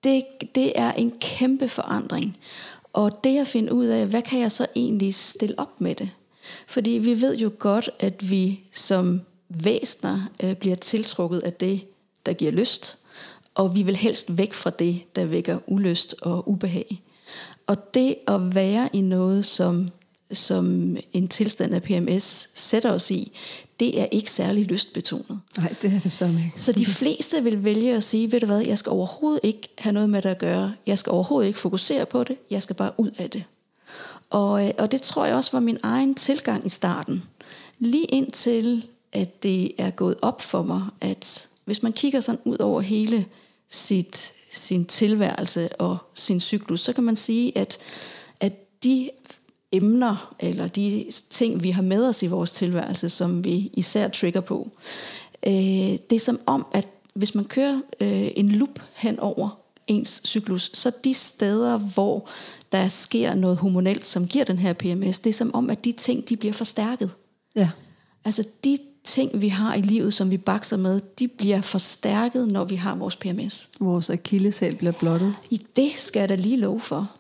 det, det er en kæmpe forandring. Og det at finde ud af, hvad kan jeg så egentlig stille op med det? Fordi vi ved jo godt, at vi som væsner øh, bliver tiltrukket af det, der giver lyst. Og vi vil helst væk fra det, der vækker ulyst og ubehag. Og det at være i noget, som, som en tilstand af PMS sætter os i, det er ikke særlig lystbetonet. Nej, det er det så ikke. Så de fleste vil vælge at sige, ved du hvad, jeg skal overhovedet ikke have noget med det at gøre. Jeg skal overhovedet ikke fokusere på det. Jeg skal bare ud af det. Og, øh, og det tror jeg også var min egen tilgang i starten. Lige indtil, at det er gået op for mig, at hvis man kigger sådan ud over hele sit, sin tilværelse og sin cyklus, så kan man sige, at, at de emner, eller de ting, vi har med os i vores tilværelse, som vi især trigger på. Øh, det er som om, at hvis man kører øh, en loop hen over ens cyklus, så de steder, hvor der sker noget hormonelt, som giver den her PMS, det er som om, at de ting, de bliver forstærket. Ja. Altså de ting, vi har i livet, som vi bakser med, de bliver forstærket, når vi har vores PMS. Vores akilleshæl bliver blottet. I det skal jeg da lige love for.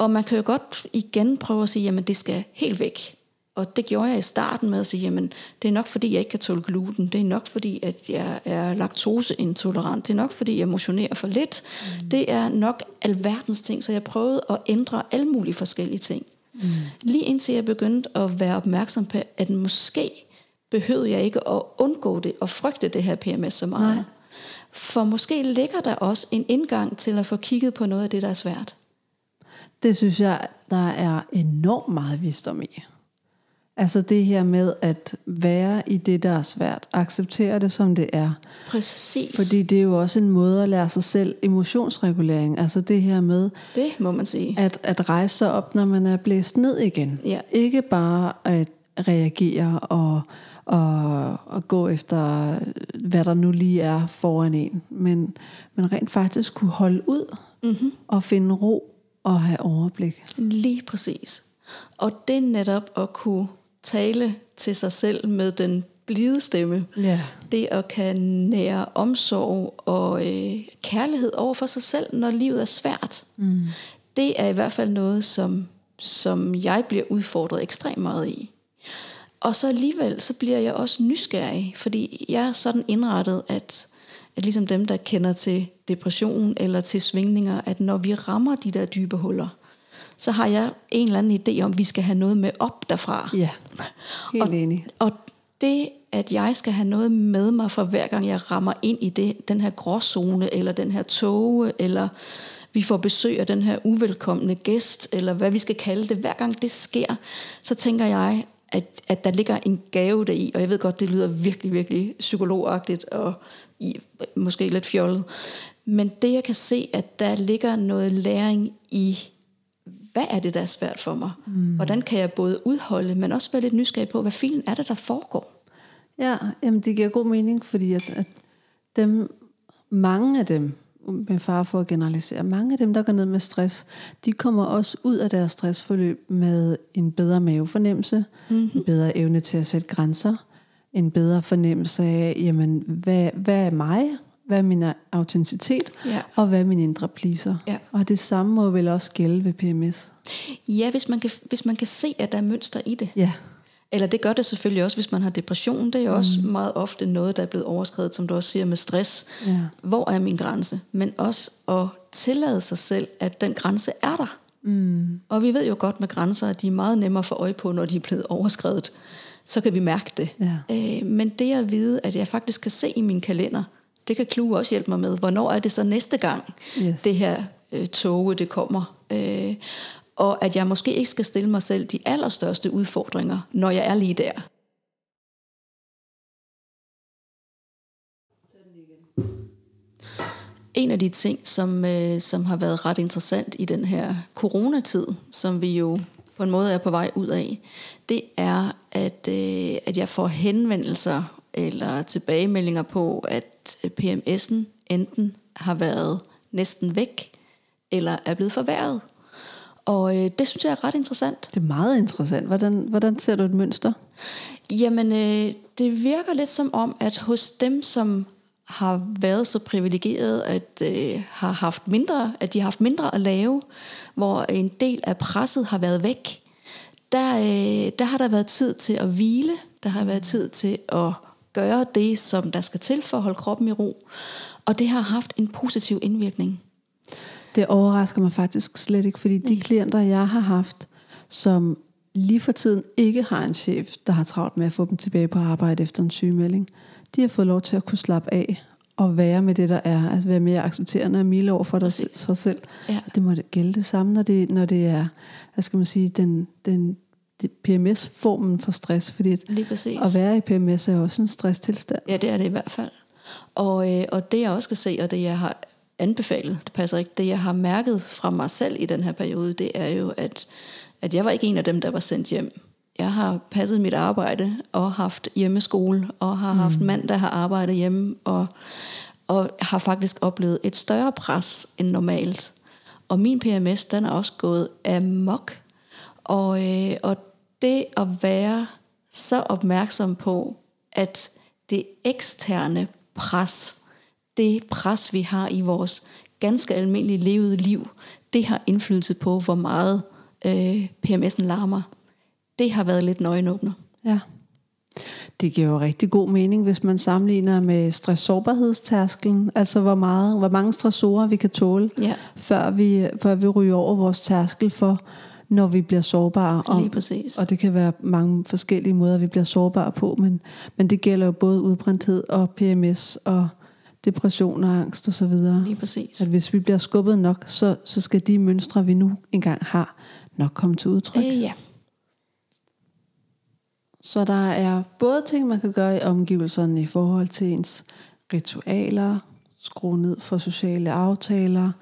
Og man kan jo godt igen prøve at sige, jamen det skal helt væk. Og det gjorde jeg i starten med at sige, jamen det er nok fordi, jeg ikke kan tåle gluten. Det er nok fordi, at jeg er laktoseintolerant. Det er nok fordi, jeg motionerer for lidt. Mm. Det er nok alverdens ting, så jeg prøvede at ændre alle mulige forskellige ting. Mm. Lige indtil jeg begyndte at være opmærksom på, at måske behøvede jeg ikke at undgå det og frygte det her PMS så meget. Nej. For måske ligger der også en indgang til at få kigget på noget af det, der er svært. Det synes jeg, der er enormt meget visdom i. Altså det her med at være i det, der er svært. Acceptere det, som det er. Præcis. Fordi det er jo også en måde at lære sig selv emotionsregulering. Altså det her med... Det må man sige. At, at rejse sig op, når man er blæst ned igen. Ja. Ikke bare at reagere og, og, og gå efter, hvad der nu lige er foran en. Men, men rent faktisk kunne holde ud mm-hmm. og finde ro at have overblik. Lige præcis. Og det netop at kunne tale til sig selv med den blide stemme. Ja. Det at kan nære omsorg og øh, kærlighed over for sig selv, når livet er svært. Mm. Det er i hvert fald noget, som, som jeg bliver udfordret ekstremt meget i. Og så alligevel, så bliver jeg også nysgerrig, fordi jeg er sådan indrettet, at at ligesom dem, der kender til depression eller til svingninger, at når vi rammer de der dybe huller, så har jeg en eller anden idé om, at vi skal have noget med op derfra. Ja, helt og, enig. Og det, at jeg skal have noget med mig for hver gang jeg rammer ind i det, den her gråzone, eller den her tåge, eller vi får besøg af den her uvelkomne gæst, eller hvad vi skal kalde det, hver gang det sker, så tænker jeg, at, at der ligger en gave deri, og jeg ved godt, det lyder virkelig, virkelig psykologagtigt, og i, måske lidt fjollet, men det jeg kan se, at der ligger noget læring i, hvad er det, der er svært for mig? Mm. Hvordan kan jeg både udholde, men også være lidt nysgerrig på, hvad filen er det, der foregår? Ja, jamen det giver god mening, fordi at, at dem, mange af dem, med far for at generalisere, mange af dem, der går ned med stress, de kommer også ud af deres stressforløb med en bedre mavefornemmelse, mm-hmm. en bedre evne til at sætte grænser, en bedre fornemmelse af, jamen, hvad, hvad er mig? Hvad er min autenticitet? Ja. Og hvad er min indre pleaser? Ja. Og det samme må vel også gælde ved PMS. Ja, hvis man kan, hvis man kan se, at der er mønster i det. Ja, Eller det gør det selvfølgelig også, hvis man har depression. Det er jo også meget ofte noget, der er blevet overskrevet, som du også siger, med stress. Ja. Hvor er min grænse? Men også at tillade sig selv, at den grænse er der. Mm. Og vi ved jo godt med grænser, at de er meget nemmere at få øje på, når de er blevet overskrevet. Så kan vi mærke det. Ja. Øh, men det at vide, at jeg faktisk kan se i min kalender, det kan Klue også hjælpe mig med. Hvornår er det så næste gang, Yes. det her øh, toge, det kommer? Øh, og at jeg måske ikke skal stille mig selv de allerstørste udfordringer, når jeg er lige der. En af de ting, som, øh, som har været ret interessant i den her coronatid, som vi jo på en måde er på vej ud af, det er, at, øh, at jeg får henvendelser eller tilbagemeldinger på, at PMS'en enten har været næsten væk, eller er blevet forværret. Og øh, det synes jeg er ret interessant. det er meget interessant. Hvordan, hvordan ser du et mønster? Jamen, øh, det virker lidt som om, at hos dem, som har været så privilegeret, at øh, har haft mindre, at de har haft mindre at lave, hvor en del af presset har været væk, der, øh, der har der været tid til at hvile, der har været tid til at gøre det, som der skal til for at holde kroppen i ro, og det har haft en positiv indvirkning. Det overrasker mig faktisk slet ikke, fordi de klienter, jeg har haft, som lige for tiden ikke har en chef, der har travlt med at få dem tilbage på arbejde efter en sygemelding, de har fået lov til at kunne slappe af og være med det, der er. Altså være mere accepterende og milde over for dig Præcis. sig selv. Ja. Det må det gælde det samme, når det, når det er, hvad skal man sige, den, den, det PMS-formen for stress. Fordi at, Lige præcis. at være i PMS er også en stresstilstand. Ja, det er det i hvert fald. Og, øh, og det jeg også skal se, og det jeg har anbefalet, det passer ikke, det jeg har mærket fra mig selv i den her periode, det er jo, at, at jeg var ikke en af dem, der var sendt hjem. Jeg har passet mit arbejde og haft hjemmeskole, og har haft mand, der har arbejdet hjemme, og, og har faktisk oplevet et større pres end normalt. Og min PMS, den er også gået amok. Og, øh, og det at være så opmærksom på, at det eksterne pres, det pres, vi har i vores ganske almindelige levede liv, det har indflydelse på, hvor meget øh, PMS'en larmer. Det har været lidt nøgenåbner. Ja. Det giver jo rigtig god mening, hvis man sammenligner med stress-sårbarhedstærskelen. Altså hvor, meget, hvor mange stressorer vi kan tåle, Ja. før, vi, før vi ryger over vores tærskel for, når vi bliver sårbare. Og, Lige præcis. og det kan være mange forskellige måder, vi bliver sårbare på. Men, men det gælder jo både udbrændthed og PMS og depression og angst osv. Lige præcis. At hvis vi bliver skubbet nok, så, så skal de mønstre, vi nu engang har, nok komme til udtryk. Øh, ja. Så der er både ting, man kan gøre i omgivelserne i forhold til ens ritualer, skrue ned for sociale aftaler,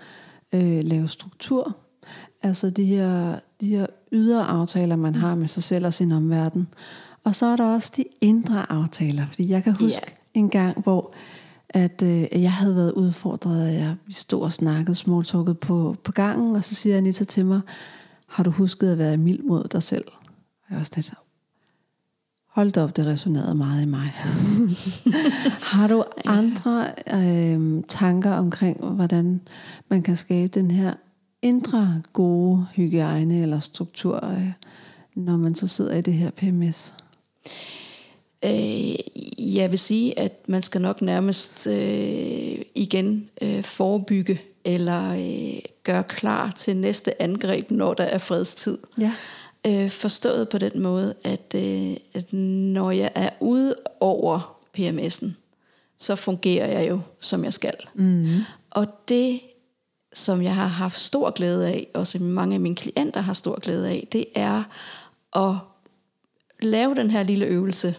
øh, lave struktur. Altså de her, de her ydre aftaler, man har med sig selv og sin omverden. Og så er der også de indre aftaler. Fordi jeg kan huske yeah. en gang, hvor at øh, jeg havde været udfordret, og jeg, vi stod og snakkede smalltalket på, på gangen, og så siger Anita til mig, har du husket at være mild mod dig selv? Og jeg var sådan lidt, Hold da op, det resonerede meget i mig. Har du andre øh, tanker omkring, hvordan man kan skabe den her indre gode hygiejne eller struktur, øh, når man så sidder i det her PMS? Øh, jeg vil sige, at man skal nok nærmest øh, igen øh, forebygge eller øh, gøre klar til næste angreb, når der er fredstid. Ja. Øh, forstået på den måde, at, øh, at når jeg er ude over PMS'en, så fungerer jeg jo, som jeg skal. Mm. Og det, som jeg har haft stor glæde af, og som mange af mine klienter har stor glæde af, det er at lave den her lille øvelse,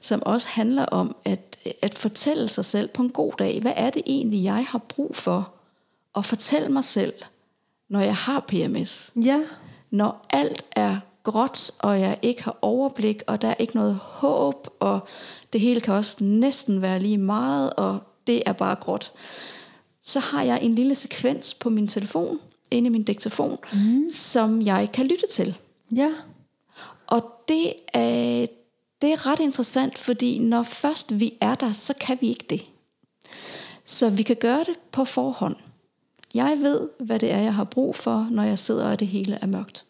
som også handler om at, at fortælle sig selv på en god dag, hvad er det egentlig, jeg har brug for at fortælle mig selv, når jeg har PMS. Ja. Når alt er gråt, og jeg ikke har overblik, og der er ikke noget håb, og det hele kan også næsten være lige meget, og det er bare gråt. Så har jeg en lille sekvens på min telefon, inde i min diktafon, mm. som jeg kan lytte til. Ja. Og det er, det er ret interessant, fordi når først vi er der, så kan vi ikke det. Så vi kan gøre det på forhånd. Jeg ved, hvad det er, jeg har brug for, når jeg sidder og det hele er mørkt.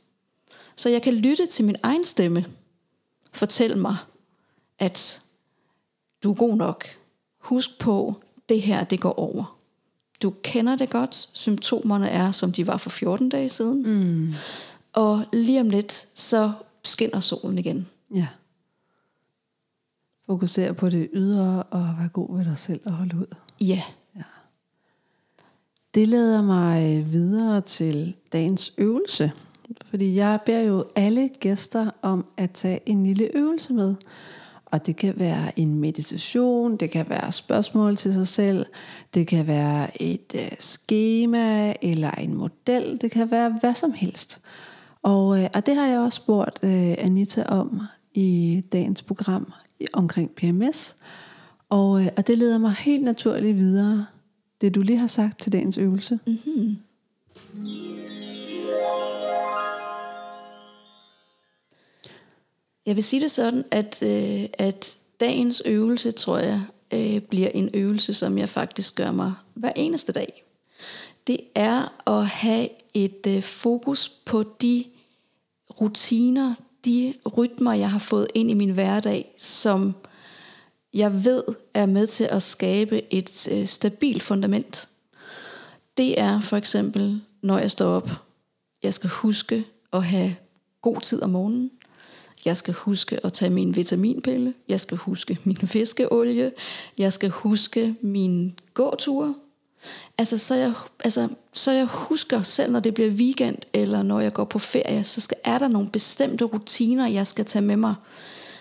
Så jeg kan lytte til min egen stemme. Fortæl mig, at du er god nok. Husk på, det her, det går over. Du kender det godt. Symptomerne er, som de var for 14 dage siden. Mm. Og lige om lidt, så skinner solen igen. Ja. Fokusere på det ydre og være god ved dig selv og holde ud. Ja. Det leder mig øh, videre til dagens øvelse. Fordi jeg beder jo alle gæster om at tage en lille øvelse med. Og det kan være en meditation, det kan være spørgsmål til sig selv, det kan være et øh, skema eller en model, det kan være hvad som helst. Og, øh, og det har jeg også spurgt øh, Anita om i dagens program omkring PMS. Og, øh, og det leder mig helt naturligt videre, det du lige har sagt til dagens øvelse. Mm-hmm. Jeg vil sige det sådan, at, øh, at dagens øvelse, tror jeg, øh, bliver en øvelse, som jeg faktisk gør mig hver eneste dag. Det er at have et øh, fokus på de rutiner, de rytmer, jeg har fået ind i min hverdag, som jeg ved er med til at skabe et øh, stabilt fundament. Det er for eksempel, når jeg står op, jeg skal huske at have god tid om morgenen. Jeg skal huske at tage min vitaminpille. Jeg skal huske min fiskeolie. Jeg skal huske min gåture. Altså så, jeg, altså, så jeg husker selv, når det bliver weekend, eller når jeg går på ferie, så skal, er der nogle bestemte rutiner, jeg skal tage med mig.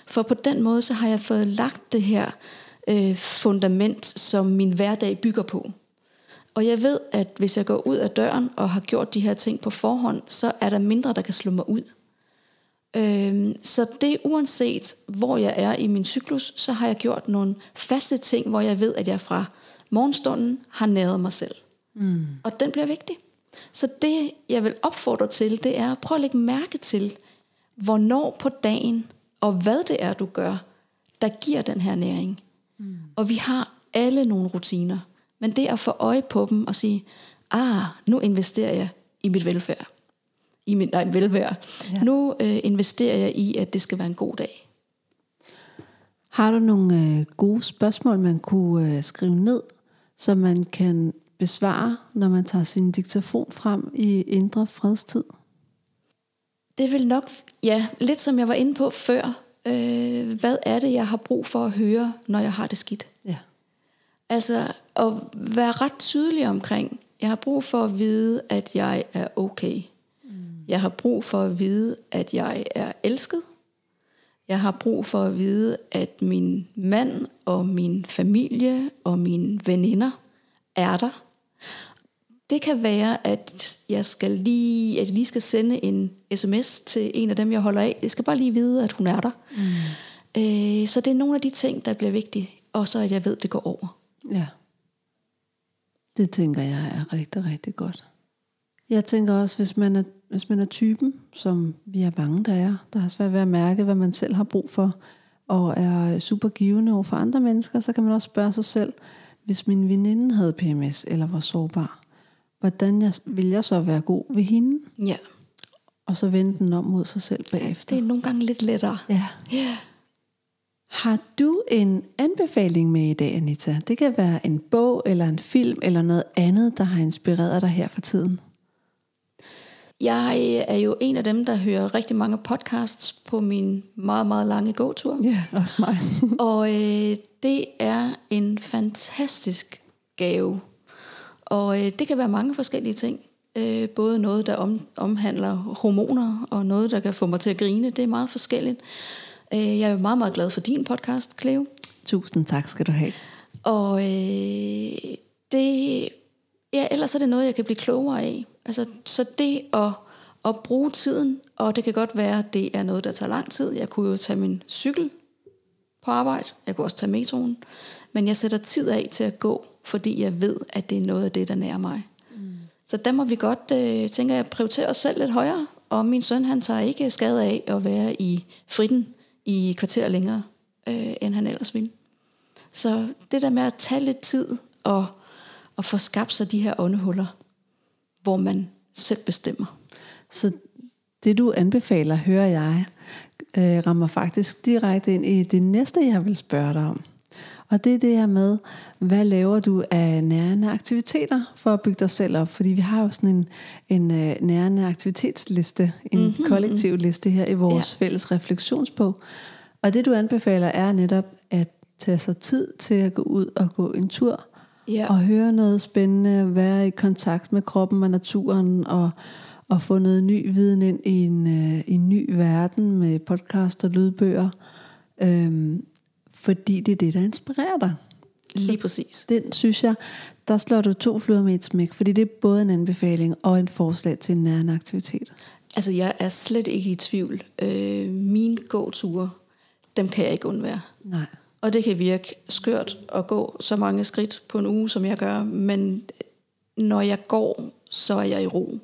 For på den måde, så har jeg fået lagt det her øh, fundament, som min hverdag bygger på. Og jeg ved, at hvis jeg går ud af døren og har gjort de her ting på forhånd, så er der mindre, der kan slå mig ud. Øh, så det uanset, hvor jeg er i min cyklus, så har jeg gjort nogle faste ting, hvor jeg ved, at jeg fra morgenstunden har næret mig selv. Mm. Og den bliver vigtig. Så det, jeg vil opfordre til, det er at prøve at lægge mærke til, hvornår på dagen, og hvad det er, du gør, der giver den her næring. Mm. Og vi har alle nogle rutiner. Men det at få øje på dem og sige, ah, nu investerer jeg i mit velfærd. I min, nej, velvære. Ja. Nu øh, investerer jeg i, at det skal være en god dag. Har du nogle øh, gode spørgsmål, man kunne øh, skrive ned, som man kan besvare, når man tager sin diktafon frem i indre fredstid? Det vil nok, ja, lidt som jeg var inde på før. Øh, hvad er det, jeg har brug for at høre, når jeg har det skidt? Ja. Altså at være ret tydelig omkring, jeg har brug for at vide, at jeg er okay. Mm. Jeg har brug for at vide, at jeg er elsket. Jeg har brug for at vide, at min mand og min familie og mine veninder er der. Det kan være, at jeg skal lige, at jeg lige skal sende en sms til en af dem, jeg holder af. Jeg skal bare lige vide, at hun er der. Mm. Øh, så det er nogle af de ting, der bliver vigtige. Og så at jeg ved, at det går over. Ja. Det tænker jeg er rigtig, rigtig godt. Jeg tænker også, hvis man er, hvis man er typen, som vi er mange, der er, der har svært ved at mærke, hvad man selv har brug for, og er super givende over for andre mennesker, så kan man også spørge sig selv, hvis min veninde havde PMS eller var sårbar, hvordan jeg, vil jeg så være god ved hende? Ja. Og så vende den om mod sig selv bagefter. Det er nogle gange lidt lettere. Ja. ja. Har du en anbefaling med i dag, Anita? Det kan være en bog, eller en film, eller noget andet, der har inspireret dig her for tiden. Jeg er jo en af dem, der hører rigtig mange podcasts på min meget, meget lange gåtur. Ja, også mig. og øh, det er en fantastisk gave. Og øh, det kan være mange forskellige ting. Øh, både noget, der om, omhandler hormoner, og noget, der kan få mig til at grine. Det er meget forskelligt. Øh, jeg er meget, meget glad for din podcast, Cleo. Tusind tak skal du have. Og øh, det, ja, ellers er det noget, jeg kan blive klogere af. Altså, så det at, at bruge tiden, og det kan godt være, at det er noget, der tager lang tid. Jeg kunne jo tage min cykel på arbejde. Jeg kunne også tage metroen. Men jeg sætter tid af til at gå, fordi jeg ved, at det er noget af det, der nærer mig. Mm. Så der må vi godt, øh, tænker jeg, prioritere os selv lidt højere. Og min søn, han tager ikke skade af at være i fritten i kvarter længere, øh, end han ellers ville. Så det der med at tage lidt tid og, og få skabt sig de her åndehuller, hvor man selv bestemmer. Så det du anbefaler, hører jeg, øh, rammer faktisk direkte ind i det næste, jeg vil spørge dig om. Og det er det her med, hvad laver du af nærende aktiviteter for at bygge dig selv op? Fordi vi har jo sådan en, en uh, nærende aktivitetsliste, en mm-hmm. kollektiv liste her i vores ja. fælles refleksionsbog. Og det du anbefaler er netop at tage sig tid til at gå ud og gå en tur. Ja. Og høre noget spændende, være i kontakt med kroppen og naturen, og, og få noget ny viden ind i en, i en ny verden med podcast og lydbøger. Øhm, fordi det er det, der inspirerer dig. Lige præcis. Den synes jeg, der slår du to flyder med et smæk, fordi det er både en anbefaling og en forslag til en nærende aktivitet. Altså, jeg er slet ikke i tvivl. Øh, mine gåture, dem kan jeg ikke undvære. Nej. Og det kan virke skørt at gå så mange skridt på en uge, som jeg gør, men når jeg går, så er jeg i ro.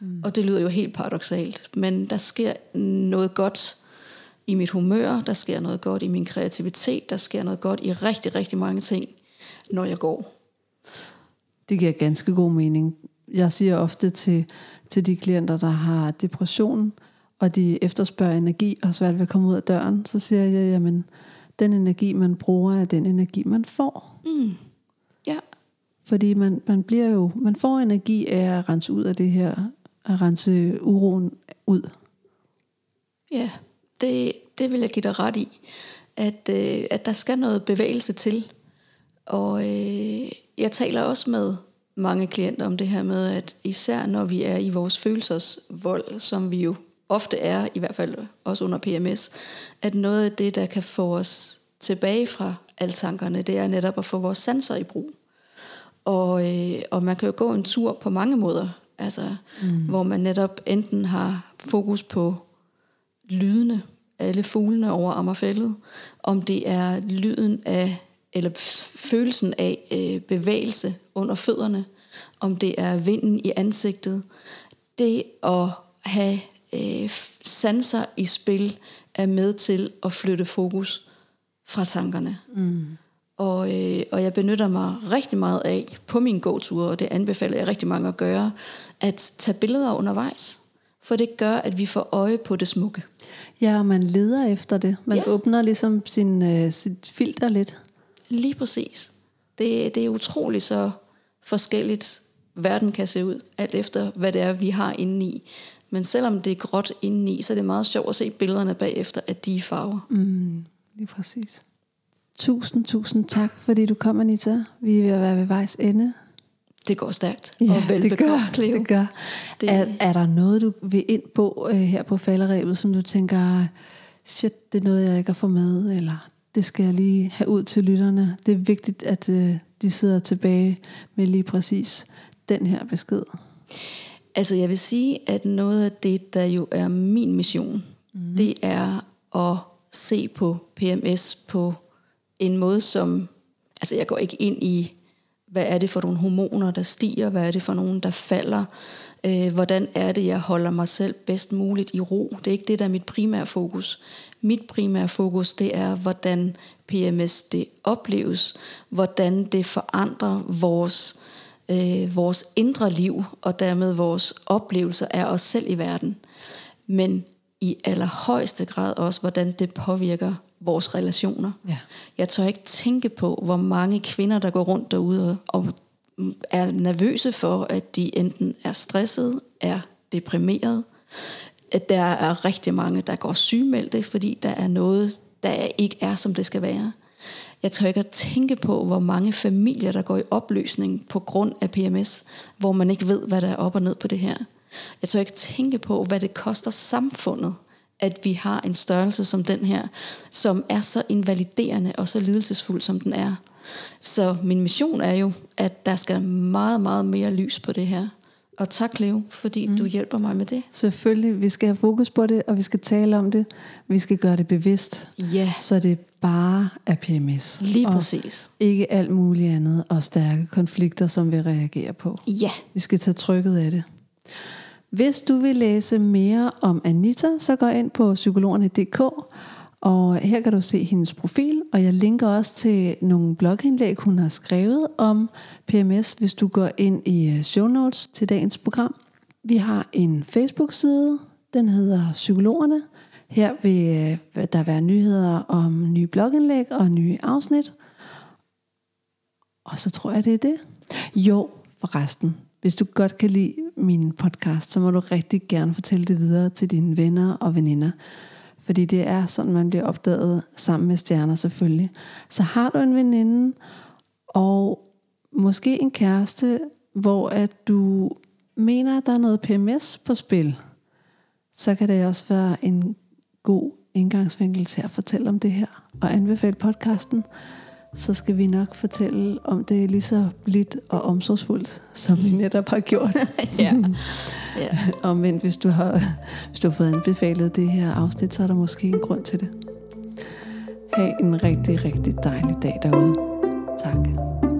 Mm. Og det lyder jo helt paradoxalt, men der sker noget godt i mit humør, der sker noget godt i min kreativitet, der sker noget godt i rigtig, rigtig mange ting, når jeg går. Det giver ganske god mening. Jeg siger ofte til, til de klienter, der har depression, og de efterspørger energi og svært ved at komme ud af døren, så siger jeg, jamen, den energi, man bruger, er den energi, man får. Mm. Ja. Fordi man, man bliver jo, man får energi af at rense ud af det her, at rense uroen ud. Ja det, det vil jeg give dig ret i, at, øh, at der skal noget bevægelse til. Og øh, jeg taler også med mange klienter om det her med, at især når vi er i vores følelsesvold, som vi jo ofte er, i hvert fald også under PMS, at noget af det, der kan få os tilbage fra alle tankerne, det er netop at få vores sanser i brug. Og, øh, og man kan jo gå en tur på mange måder, altså, mm. hvor man netop enten har fokus på lydene, alle fuglene over Ammerfællet, om det er lyden af, eller følelsen af øh, bevægelse under fødderne, om det er vinden i ansigtet. Det at have øh, sanser i spil er med til at flytte fokus fra tankerne. Mm. Og, øh, og jeg benytter mig rigtig meget af på min gåtur, og det anbefaler jeg rigtig mange at gøre, at tage billeder undervejs. For det gør, at vi får øje på det smukke. Ja, og man leder efter det. Man ja. åbner ligesom sin, øh, sit filter lidt. Lige præcis. Det, det er utroligt så forskelligt, verden kan se ud, alt efter hvad det er, vi har indeni. Men selvom det er gråt indeni, så er det meget sjovt at se billederne bagefter, at de er farver. Mm, lige præcis. Tusind, tusind tak, fordi du kom, Anita. Vi er ved at være ved vejs ende. Det går stærkt. Ja, og det gør, Cleo. det gør. Det... Er, er der noget, du vil ind på uh, her på falderæbet, som du tænker, shit, det er noget, jeg ikke har fået med, eller det skal jeg lige have ud til lytterne. Det er vigtigt, at uh, de sidder tilbage med lige præcis den her besked. Altså jeg vil sige, at noget af det, der jo er min mission, mm. det er at se på PMS på en måde, som... Altså jeg går ikke ind i hvad er det for nogle hormoner, der stiger? Hvad er det for nogle, der falder? Øh, hvordan er det, jeg holder mig selv bedst muligt i ro? Det er ikke det, der er mit primære fokus. Mit primære fokus, det er, hvordan PMS det opleves. Hvordan det forandrer vores, øh, vores indre liv, og dermed vores oplevelser af os selv i verden. Men i allerhøjeste grad også, hvordan det påvirker vores relationer. Ja. Jeg tør ikke tænke på, hvor mange kvinder, der går rundt derude og er nervøse for, at de enten er stresset, er deprimeret. At der er rigtig mange, der går sygemeldte, fordi der er noget, der ikke er, som det skal være. Jeg tør ikke at tænke på, hvor mange familier, der går i opløsning på grund af PMS, hvor man ikke ved, hvad der er op og ned på det her. Jeg tør ikke tænke på, hvad det koster samfundet, at vi har en størrelse som den her, som er så invaliderende og så lidelsesfuld, som den er. Så min mission er jo, at der skal meget, meget mere lys på det her. Og tak, Leo, fordi mm. du hjælper mig med det. Selvfølgelig, vi skal have fokus på det, og vi skal tale om det. Vi skal gøre det bevidst, Ja, så det bare er PMS. lige og præcis. ikke alt muligt andet og stærke konflikter, som vi reagerer på. Ja, Vi skal tage trykket af det. Hvis du vil læse mere om Anita, så gå ind på psykologerne.dk, og her kan du se hendes profil, og jeg linker også til nogle blogindlæg, hun har skrevet om PMS, hvis du går ind i øh, show notes til dagens program. Vi har en Facebook-side, den hedder Psykologerne. Her vil øh, der være nyheder om nye blogindlæg og nye afsnit. Og så tror jeg, det er det. Jo, forresten. Hvis du godt kan lide min podcast, så må du rigtig gerne fortælle det videre til dine venner og veninder. Fordi det er sådan, man bliver opdaget sammen med stjerner selvfølgelig. Så har du en veninde, og måske en kæreste, hvor at du mener, at der er noget PMS på spil, så kan det også være en god indgangsvinkel til at fortælle om det her og anbefale podcasten så skal vi nok fortælle om det lige så blidt og omsorgsfuldt, som vi netop har gjort. ja. ja. Omvendt, hvis du, har, hvis du har fået anbefalet det her afsnit, så er der måske en grund til det. Ha' en rigtig, rigtig dejlig dag derude. Tak.